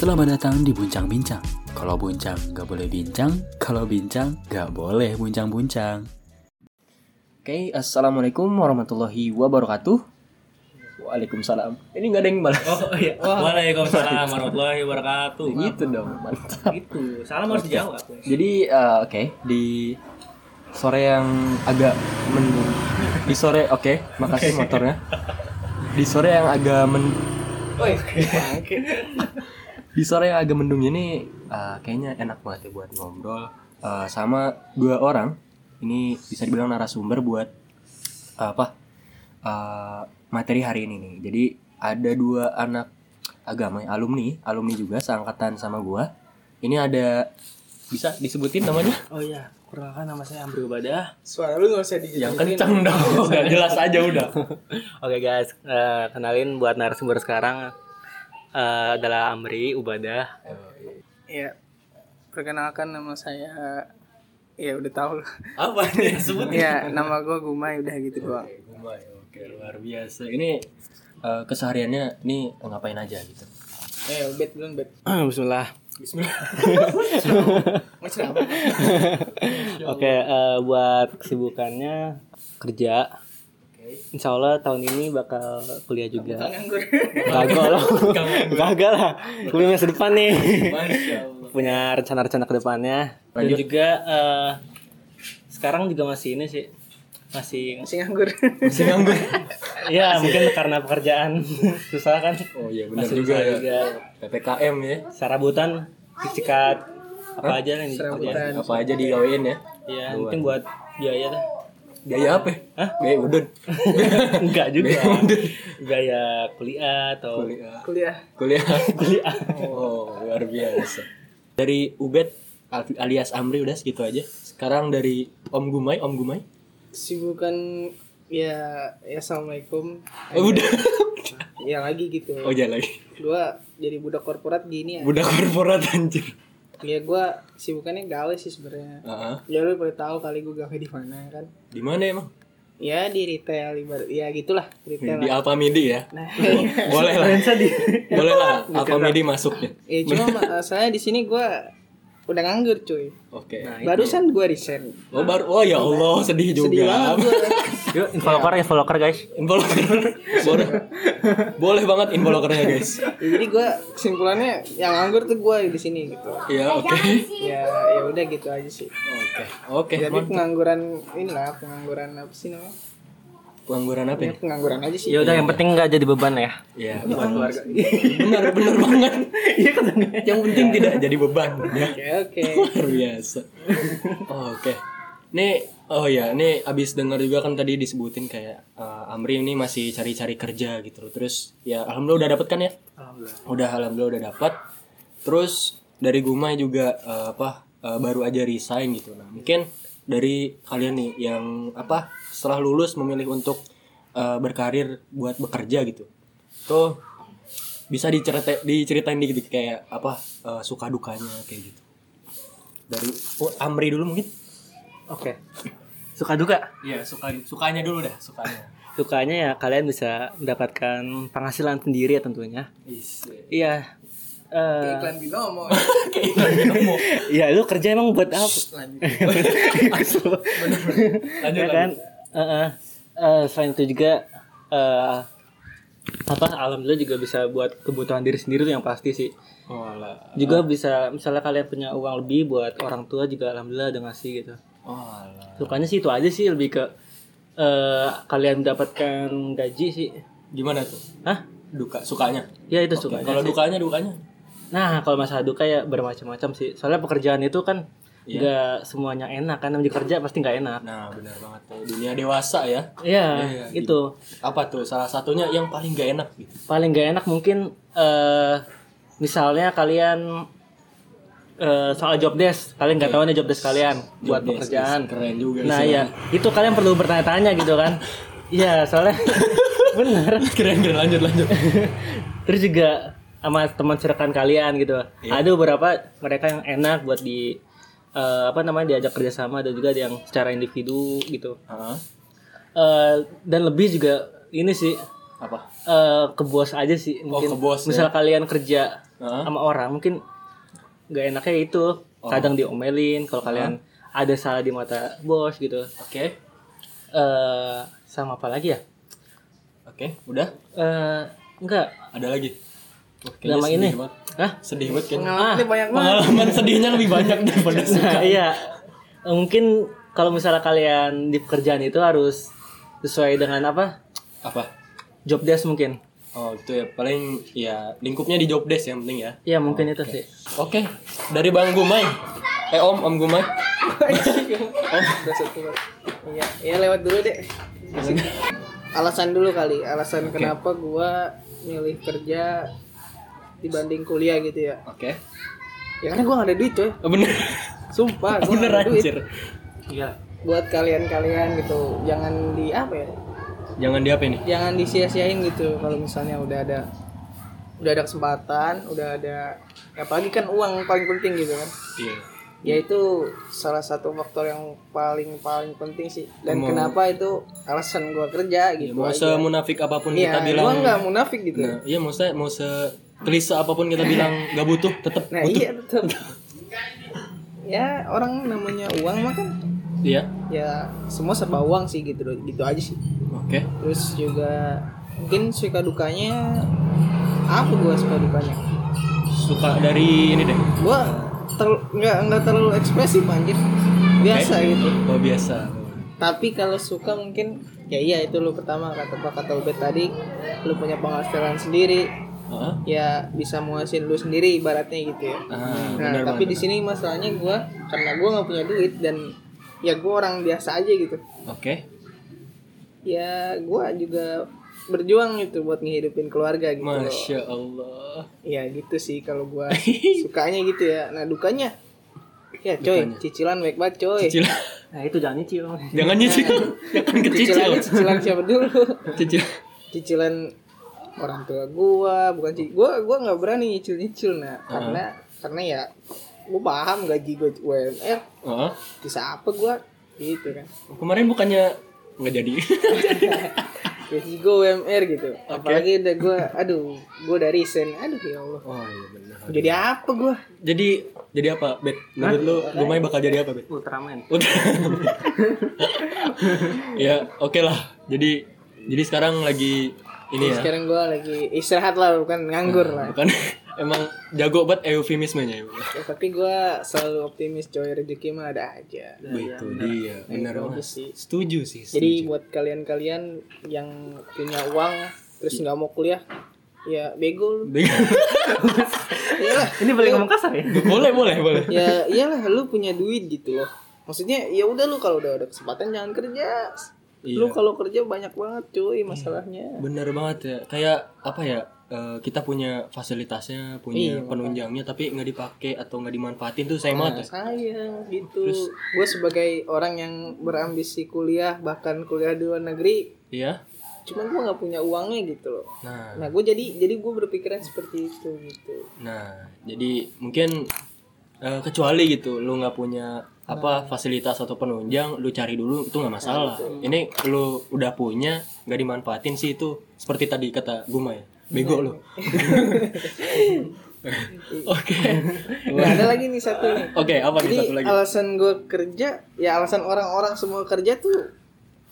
Selamat datang di Buncang Bincang. Kalau buncang nggak boleh bincang, kalau bincang nggak boleh buncang-buncang. Oke, assalamualaikum warahmatullahi wabarakatuh. Waalaikumsalam. Ini nggak ada yang balas. Oh iya. Waalaikumsalam warahmatullahi wabarakatuh. Gitu dong, mantap. Itu. Salam harus dijawab. Jadi eh, oke di sore yang agak mendung. Di sore oke, makasih motornya. Di sore yang agak men di sore yang agak mendung ini eh, kayaknya enak banget ya buat ngobrol eh, sama dua orang. Ini bisa dibilang narasumber buat eh, apa? eh, materi hari ini nih. Jadi ada dua anak agama alumni, alumni juga seangkatan sama gua. Ini ada bisa disebutin namanya? Oh iya. Perkenalkan nama saya Amri Ubadah. Suara lu gak usah di Yang kencang dong, nggak jelas aja udah. Oke guys, eh, kenalin buat narasumber sekarang eh, adalah Amri Ubadah. Ya, perkenalkan nama saya Ya udah tahu lah Apa nih sebut? Ya, nama gua Gumai udah gitu doang Oke, luar biasa. Ini eh, kesehariannya ini ngapain aja gitu? Eh, bet dulu bet Bismillah. Bismillah Macam apa? Oke, eh, buat kesibukannya kerja. Insya Allah tahun ini bakal kuliah juga. Nganggur Gagal lah. Gagal lah. Kuliah masa depan nih. Punya rencana-rencana ke depannya. Dan Lanjut. juga eh, sekarang juga masih ini sih. Masih Masih nganggur Masih nganggur. ya mungkin karena pekerjaan susah kan. Oh iya benar juga ya. juga. PPKM ya. Sarabutan, sikat apa aja yang dikerjain. Apa aja digawain ya? Iya, mungkin buat biaya dah. Biaya apa? Hah? Biaya udun. Enggak juga. Biaya udun. Biaya kuliah atau Kuliah. Kuliah Kuliah. kuliah. Oh, luar biasa. Dari Ubed al- alias Amri udah segitu aja. Sekarang dari Om Gumai, Om Gumai. Sibukan Ya, ya Assalamualaikum Oh, udah. Ya lagi gitu Oh, jangan lagi. Gua jadi budak korporat gini ya Budak korporat anjir. Ya gua sibukannya gawe sih sebenarnya Heeh. Ya lu boleh tahu kali gua gawe di mana kan Di mana emang? Ya di retail ibarat ya gitulah retail Di lah. Alfamidi ya. Nah, Boleh lah. Boleh lah Alfamidi masuknya. ya cuma masalahnya di sini gua udah nganggur cuy. Oke. Barusan gua resign. Oh baru oh ya Allah sedih juga. Sedih banget gua. Yuk, infoloker, infoloker guys. Involuker. boleh. boleh banget involukernya guys. Ya, jadi gua kesimpulannya yang nganggur tuh gua di sini gitu. Iya oke. Ya ya udah gitu aja sih. Oke. Oke. Jadi mantap. pengangguran inilah pengangguran apa sih namanya? Pengangguran apa Ya ya? pengangguran aja sih. Ya udah yang penting nggak jadi beban ya. Iya. buat keluarga. Benar benar banget. Iya Yang penting tidak jadi beban. Ya. Oke oke. Luar biasa. Oke. Nih, oh ya, nih abis dengar juga kan tadi disebutin kayak eh, Amri ini masih cari-cari kerja gitu. Terus ya alhamdulillah udah dapet kan ya? Alhamdulillah. Udah alhamdulillah udah dapat. Terus dari Gumai juga eh, apa eh, baru aja resign gitu. Nah, mungkin dari kalian nih yang apa setelah lulus memilih untuk eh, berkarir buat bekerja gitu. Tuh bisa diceritain diceritain dikit kayak apa eh, suka dukanya kayak gitu. Dari oh, Amri dulu mungkin? Oke. Suka duka. Iya, suka sukanya dulu dah, sukanya. Sukanya ya kalian bisa mendapatkan penghasilan sendiri ya tentunya. Iya. Eh, Iklan binomo. Iya, lu kerja emang buat apa? Lanjut. Lanjut ya kan? Eh, eh. Eh, selain itu juga eh apa alhamdulillah juga bisa buat kebutuhan diri sendiri tuh yang pasti sih. Oh, alah. Juga bisa misalnya kalian punya uang lebih buat orang tua juga alhamdulillah udah ngasih gitu. Oh. Sukanya sih itu aja sih lebih ke eh kalian mendapatkan gaji sih. Gimana tuh? Hah? Duka, sukanya. Ya itu Oke, sukanya. Kalau dukanya, dukanya. Nah, kalau masalah duka ya bermacam-macam sih. Soalnya pekerjaan itu kan Iya. nggak semuanya enak kan namanya kerja pasti nggak enak. Nah, benar banget tuh. Dunia dewasa ya. Iya, Iya, itu. Apa tuh salah satunya yang paling gak enak gitu? Paling nggak enak mungkin eh misalnya kalian eh soal job desk, kalian nggak tahu nih job desk kalian buat Job desk, pekerjaan. Keren juga Nah, sih. ya, itu kalian perlu bertanya-tanya gitu kan. Iya, soalnya bener. keren keren lanjut lanjut. Terus juga sama teman cirkan kalian gitu. Iya. Ada beberapa mereka yang enak buat di eh, apa namanya diajak kerjasama dan juga ada yang secara individu gitu. Hah? Eh, dan lebih juga ini sih Apa? eh, ke bos aja sih mungkin. ke bos, ya. Misal kalian kerja Heeh. sama orang mungkin nggak enaknya itu kadang diomelin kalau kalian ada salah di mata bos gitu Oke. eh sama apa lagi ya Oke, udah? eh enggak Ada lagi? Wah, ini. banget. Hah? Sedih banget kayaknya. Pengalaman ini banyak banget. Pengalaman sedihnya lebih banyak daripada suka. Nah, iya. Eh, Mungkin kalau misalnya kalian di pekerjaan itu harus sesuai dengan apa? Apa? Job desk mungkin. Oh, itu ya paling ya lingkupnya di job desk yang penting ya. Iya, mungkin itu sih. Oke, dari Bang Gumai. Eh Om, Om satu Bang. Iya, iya lewat dulu deh. Alasan dulu kali, alasan kenapa gua milih kerja dibanding kuliah gitu ya. Oke. Ya karena gua gak ada duit coy. Oh, bener. Sumpah, gua bener gak ada duit. Iya. Buat kalian-kalian gitu, jangan di apa ya? Jangan di apa ini? Jangan disia-siain gitu kalau misalnya udah ada udah ada kesempatan, udah ada apalagi kan uang paling penting gitu kan. Iya. Ya itu salah satu faktor yang paling paling penting sih. Dan Mau- kenapa itu alasan gua kerja Ya, gitu. mau aja. semunafik apa pun Iya, kita bilang. gua nggak munafik gitu. Nah, iya mau se mau se klise apa pun kita bilang gak butuh, tetap Nah, butuh. iya betul. ya orang namanya uang mah kan Iya. ya semua serba uang sih gitu gitu aja sih. Oke. Terus juga mungkin suka dukanya apa gua suka dukanya? Suka dari ini deh. Gua ter- nggak nggak terlalu ekspresif anjir. Biasa gitu. Oh biasa. Tapi kalau suka mungkin ya iya itu lu pertama kata Pak kata Ubed tadi lu punya penghasilan sendiri Heeh. ya bisa muasin lu sendiri ibaratnya gitu ya. Ah, Nah, benar tapi di sini masalahnya gua karena gua nggak punya duit dan ya gua orang biasa aja gitu. Oke. Ya gua juga berjuang gitu buat ngehidupin keluarga gitu. Masya Allah. Ya gitu sih kalau gua sukanya gitu ya. Nah dukanya ya coy Dukanya. cicilan baik banget coy. Cicil. Nah, itu jangan nyicil. Jangan nyicil. Jangan kecicil. Cicilannya cicilan siapa dulu? Cicil. Cicilan orang tua gua bukan sih gua gua nggak berani nyicil nyicil nah karena karena ya gua paham gaji gua UMR Heeh. bisa apa gua gitu kan Kemarin bukannya nggak jadi. gaji gua UMR gitu apalagi udah gua aduh gua dari sen aduh ya Allah Oh iya benar. jadi apa gua Jadi jadi apa, Bet? Menurut lu Gumai bakal jadi apa, Bet? Ultraman. Udah. ya, oke lah. Jadi jadi sekarang lagi ini ya. sekarang gua lagi istirahat lah bukan nganggur lah Bukan emang jago banget eufemismenya ya. Ya, tapi gua selalu optimis coy rezeki mah ada aja Itu dia, benar Itu aja banget. sih. Setuju sih. Jadi setuju. buat kalian-kalian yang punya uang terus nggak mau kuliah, ya bego lu. Iyalah, Ini boleh ngomong kasar ya? boleh, boleh, boleh. ya iyalah lu punya duit gitu loh. Maksudnya ya udah lu kalau udah ada kesempatan jangan kerja. Lu Iya. kalau kerja banyak banget cuy masalahnya. Bener banget ya. Kayak apa ya? eh, kita punya fasilitasnya, punya Iya, penunjangnya, tapi nggak dipakai atau nggak dimanfaatin tuh sayang banget ya. Sayang gitu. Gue sebagai orang yang berambisi kuliah bahkan kuliah di luar negeri, Iya. cuman gue nggak punya uangnya gitu loh. Nah, Nah gue jadi jadi gue berpikiran seperti itu gitu. nah, jadi mungkin eh, kecuali gitu, lu nggak punya apa fasilitas atau penunjang, lu cari dulu itu nggak masalah. Ini lu udah punya, nggak dimanfaatin sih itu seperti tadi kata Guma ya, bego lu. Oke, Nah, ada lagi nih satu nih. oke apa nih Jadi satu lagi? alasan gue kerja, ya alasan orang-orang semua kerja tuh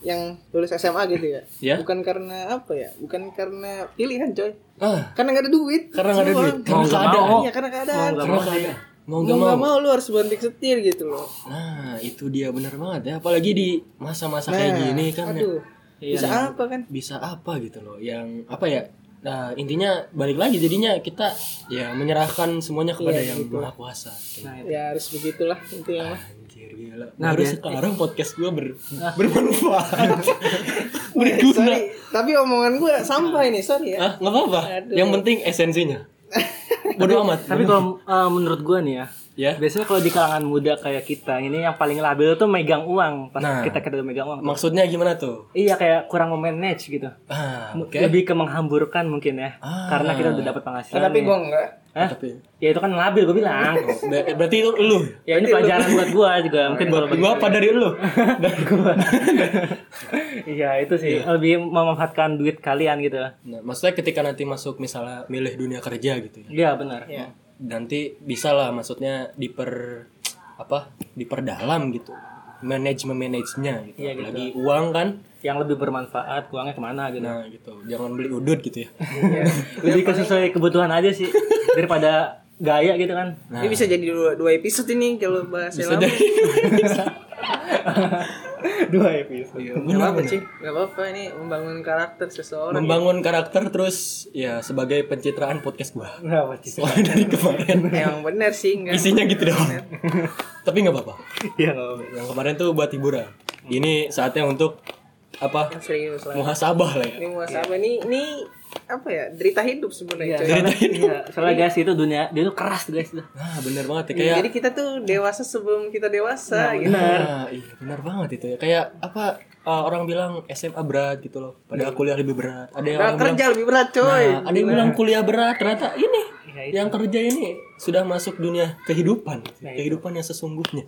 yang lulus SMA gitu ya. Ya. Bukan karena apa ya? Bukan karena pilihan coy. Ah, Karena gak ada duit. karena nggak ada duit, karena nggak mau. Iya karena keadaan. Karena keadaan. Mau Mau nggak mau. mau lu harus banting setir gitu loh. Nah, itu dia bener banget ya. Apalagi di masa-masa kayak Nah, gini kan ya. Aduh. Bisa apa kan? bisa apa gitu loh. Yang apa ya? Nah, intinya balik lagi jadinya kita ya menyerahkan semuanya kepada Iya, yang gitu. Maha Kuasa. Kayak, Nah, Ya harus begitulah intinya mah. Anjir gila. Nah, Baru biar- sekarang podcast gua ber, bermanfaat. Berguna. Sorry, tapi omongan gue sampah ini, sorry ya. Ah, nggak apa-apa. Aduh. Yang penting esensinya. Bodoh amat. Tapi kalau uh, menurut gua nih ya, Ya. Biasanya kalau di kalangan muda kayak kita ini yang paling labil tuh megang uang pas Nah. kita kita megang uang. Maksudnya gimana tuh? Iya kayak kurang memanage gitu. Ah, oke. Lebih ke menghamburkan mungkin ya. Ah. Karena kita udah dapat penghasilan. tapi nih. gue enggak Hah? Tapi Ya itu kan labil gue bilang. ber- berarti itu lu. ya ini pelajaran buat gua juga mungkin bagi Gua apa dari lu? dari gua. Iya itu sih lebih memanfaatkan duit kalian gitu. Nah, maksudnya ketika nanti masuk misalnya milih dunia kerja gitu ya. Iya benar. Iya. Nanti bisa lah maksudnya diper apa? Diperdalam gitu. Manajemen manajenya gitu. Iya, gitu. Lagi uang kan. Yang lebih bermanfaat uangnya ke mana gitu. Nah, gitu. Jangan beli udut gitu ya. lebih ke sesuai kebutuhan aja sih daripada gaya gitu kan. Nah, ini bisa jadi dua, dua episode ini kalau bahas bisa jadi. Dua episode. Gak apa-apa sih, gak apa-apa ini membangun karakter seseorang. Membangun karakter terus ya sebagai pencitraan podcast gua. Kenapa sih? Soalnya dari kemarin Emang bener sih, enggak. isinya gitu doang. Tapi nggak apa-apa. Iya nggak apa-apa. Yang kemarin tuh buat hiburan. Ini saatnya untuk apa? Yang serius lah. Muhasabah lah ya. Ini muasabah ini ini apa ya? Derita hidup sebenarnya. coy. Soalnya, iya, soalnya guys itu dunia dia tuh keras tuh guys. Nah, bener banget ya kayak Jadi kita tuh dewasa sebelum kita dewasa gitu. Nah, iya benar banget itu ya. Kayak apa uh, orang bilang SMA berat gitu loh. Padahal kuliah lebih berat. Ada yang Nah, orang bilang kerja lebih berat coy. Nah, ada yang bilang kuliah berat. Ternyata ini Iya, itu. yang kerja ini sudah masuk dunia kehidupan. Kehidupan yang sesungguhnya.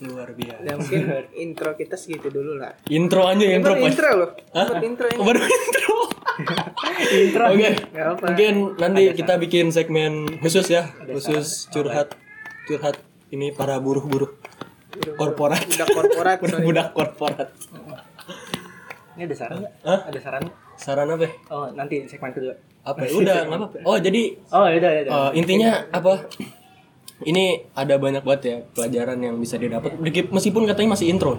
Luar biasa. Ya mungkin intro kita segitu dulu lah. Intro aja intro Baru Pak. intro loh. Hah? Intro ini. Oh, baru intro. Intro. Oke. Apa. Mungkin nanti kita bikin segmen khusus ya, khusus curhat curhat ini para buruh-buruh korporat. Udah korporat. Budak korporat. Ini ada saran nggak? Ada saran? Saran apa? ya? Oh nanti segmen kedua. Apa? ya? Udah, nggak apa-apa. Oh, jadi Oh ya udah ya udah. eh, intinya apa? Ini ada banyak banget ya pelajaran yang bisa didapat meskipun katanya masih intro.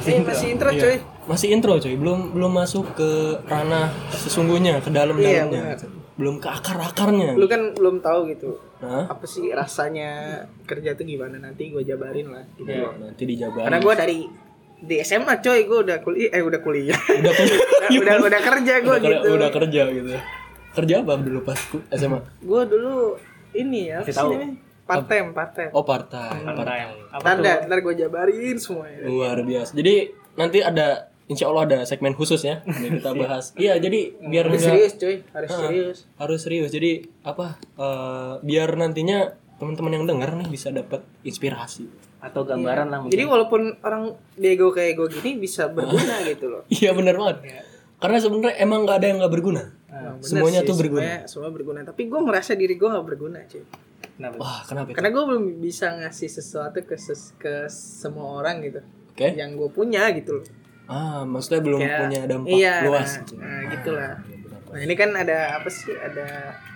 Eh, masih intro coy. Masih intro coy, belum belum masuk ke ranah sesungguhnya, ke dalam-dalamnya. Iya, benar. belum ke akar-akarnya. Lu kan belum tahu gitu. Nah, Apa sih rasanya kerja tuh gimana nanti gue jabarin lah gitu. ya, nanti dijabarin. Karena gue dari di SMA coy gue udah kuliah eh udah kuliah. udah kerja, udah, udah udah kerja gue gitu. udah kerja gitu. Kerja apa dulu pas SMA? Gue dulu ini ya, tahu. Part time, part time. Oh, part-time. Apa Ntar tuh? dah, ntar gue jabarin semuanya. Luar biasa. Jadi nanti ada Insya Allah ada segmen khusus ya. Ini kita bahas. Iya, jadi biar Harus enggak serius coy, harus Ah. serius. harus serius. Jadi apa? eh, biar nantinya teman-teman yang dengar nih bisa dapat inspirasi. Atau gambaran lah mungkin. Jadi walaupun orang bego kayak gue gini bisa berguna gitu loh. Iya benar banget. Karena sebenarnya emang nggak ada yang nggak berguna. Bener Semuanya sih, tuh berguna. Semuanya, semua berguna. Tapi gue merasa diri gue gak berguna cuy. Kenapa? Wah, kenapa? itu? Karena gue belum bisa ngasih sesuatu ke ses- ke semua orang gitu. Oke. Yang gue punya gitu loh. Ah, maksudnya belum Kayak- punya dampak iya, luas. Nah, gitu. nah gitulah. Nah ini kan ada apa sih? Ada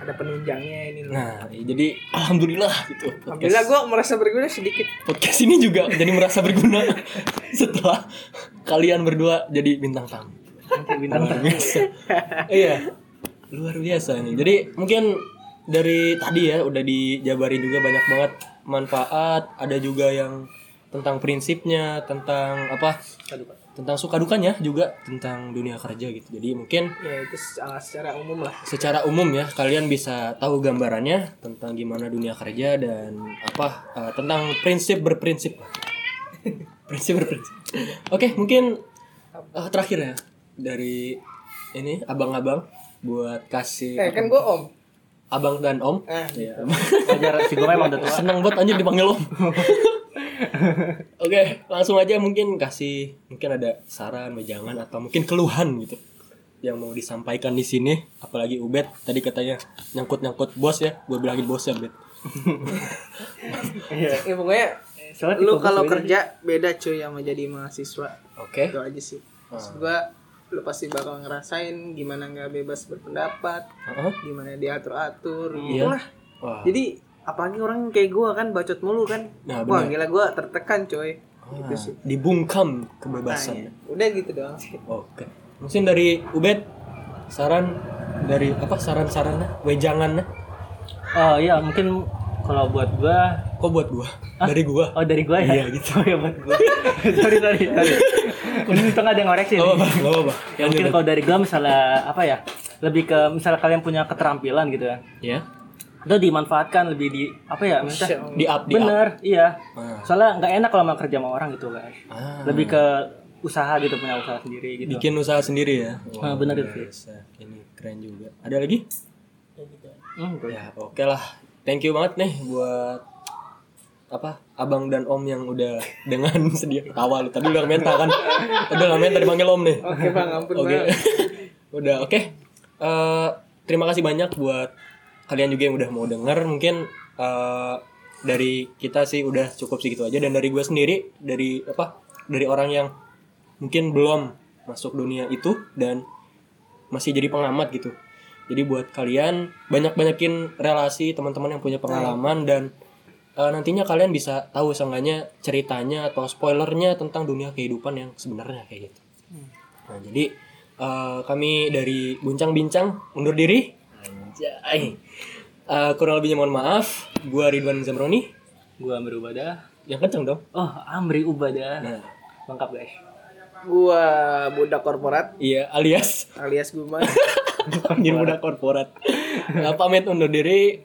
ada penunjangnya ini loh. Nah, iya, jadi alhamdulillah gitu. Alhamdulillah Podcast, gue merasa berguna sedikit. podcast ini juga jadi merasa berguna setelah kalian berdua jadi bintang tamu. Nanti bintang Luar biasa. iya. Luar biasa nih. Jadi mungkin dari tadi ya udah dijabarin juga banyak banget manfaat, ada juga yang tentang prinsipnya, tentang apa? Tentang suka dukanya juga tentang dunia kerja gitu. Jadi mungkin Ya itu secara, secara umum lah. secara umum ya kalian bisa tahu gambarannya tentang gimana dunia kerja dan apa eh, tentang prinsip berprinsip prinsip berprinsip oke mungkin eh, terakhir ya dari ini abang-abang buat kasih Eh kan gue om. Abang dan om Ah. ya Wajar si gue memang udah tua. seneng banget anjir dipanggil om oke langsung aja mungkin kasih mungkin ada saran wejangan atau mungkin keluhan gitu yang mau disampaikan di sini apalagi Ubed tadi katanya nyangkut nyangkut bos ya gue bilangin bos ya Ubed Iya. Ya pokoknya Soalnya lu kalau kerja beda cuy sama jadi mahasiswa. oke Itu aja sih. Maksud gua lu pasti bakal ngerasain gimana nggak bebas berpendapat, Heeh. gimana diatur-atur, Iya. gitulah. wah Jadi apalagi orang kayak gua kan bacot mulu kan. Nah, Wah, gila gua tertekan coy. Wah, Gitu sih. dibungkam Nah, kebebasan ya. Udah gitu doang sih. oke mungkin dari Ubed saran dari apa saran-sarannya wejangannya Oh iya mungkin kalau buat gua kok buat gua dari gua Oh dari gua ya? Iya, gitu. Oh ya buat gua Sorry sorry sorry Ini untung ada yang ngoreksi Gak nih. Ya mungkin kalau dari gua misalnya apa ya Lebih ke misalnya kalian punya keterampilan gitu ya Ya. itu dimanfaatkan lebih di apa ya Masya Allah. di up di up. bener iya Ah. soalnya nggak enak kalau mau kerja sama orang gitu kan Ah. lebih ke usaha gitu punya usaha sendiri gitu bikin usaha sendiri ya Nah, bener itu. biasa. ini keren juga ada lagi Hmm, gitu. ya oke lah thank you banget nih buat apa abang dan om yang udah dengan sedia ketawa lu. Tadi udah minta kan? Udah nggak minta dipanggil om nih. Oke bang, ampun oke. Bang. udah oke. Eh, terima kasih banyak buat kalian juga yang udah mau denger. Mungkin eh, dari kita sih udah cukup segitu aja. Dan dari gue sendiri dari apa dari orang yang mungkin belum masuk dunia itu dan masih jadi pengamat gitu. Jadi buat kalian banyak-banyakin relasi teman-teman yang punya pengalaman dan eh, nantinya kalian bisa tahu seenggaknya ceritanya atau spoilernya tentang dunia kehidupan yang sebenarnya kayak gitu Nah, jadi eh, kami dari Buncang Bincang undur diri. Anjay. Eh, kurang lebihnya mohon maaf. Gua Ridwan Zamroni. gua Amri Ubadah Yang kenceng dong. oh Amri Ubadah Nah, lengkap guys Gua budak korporat iya alias alias Guma. panggil budak korporat. Nah, pamit undur diri.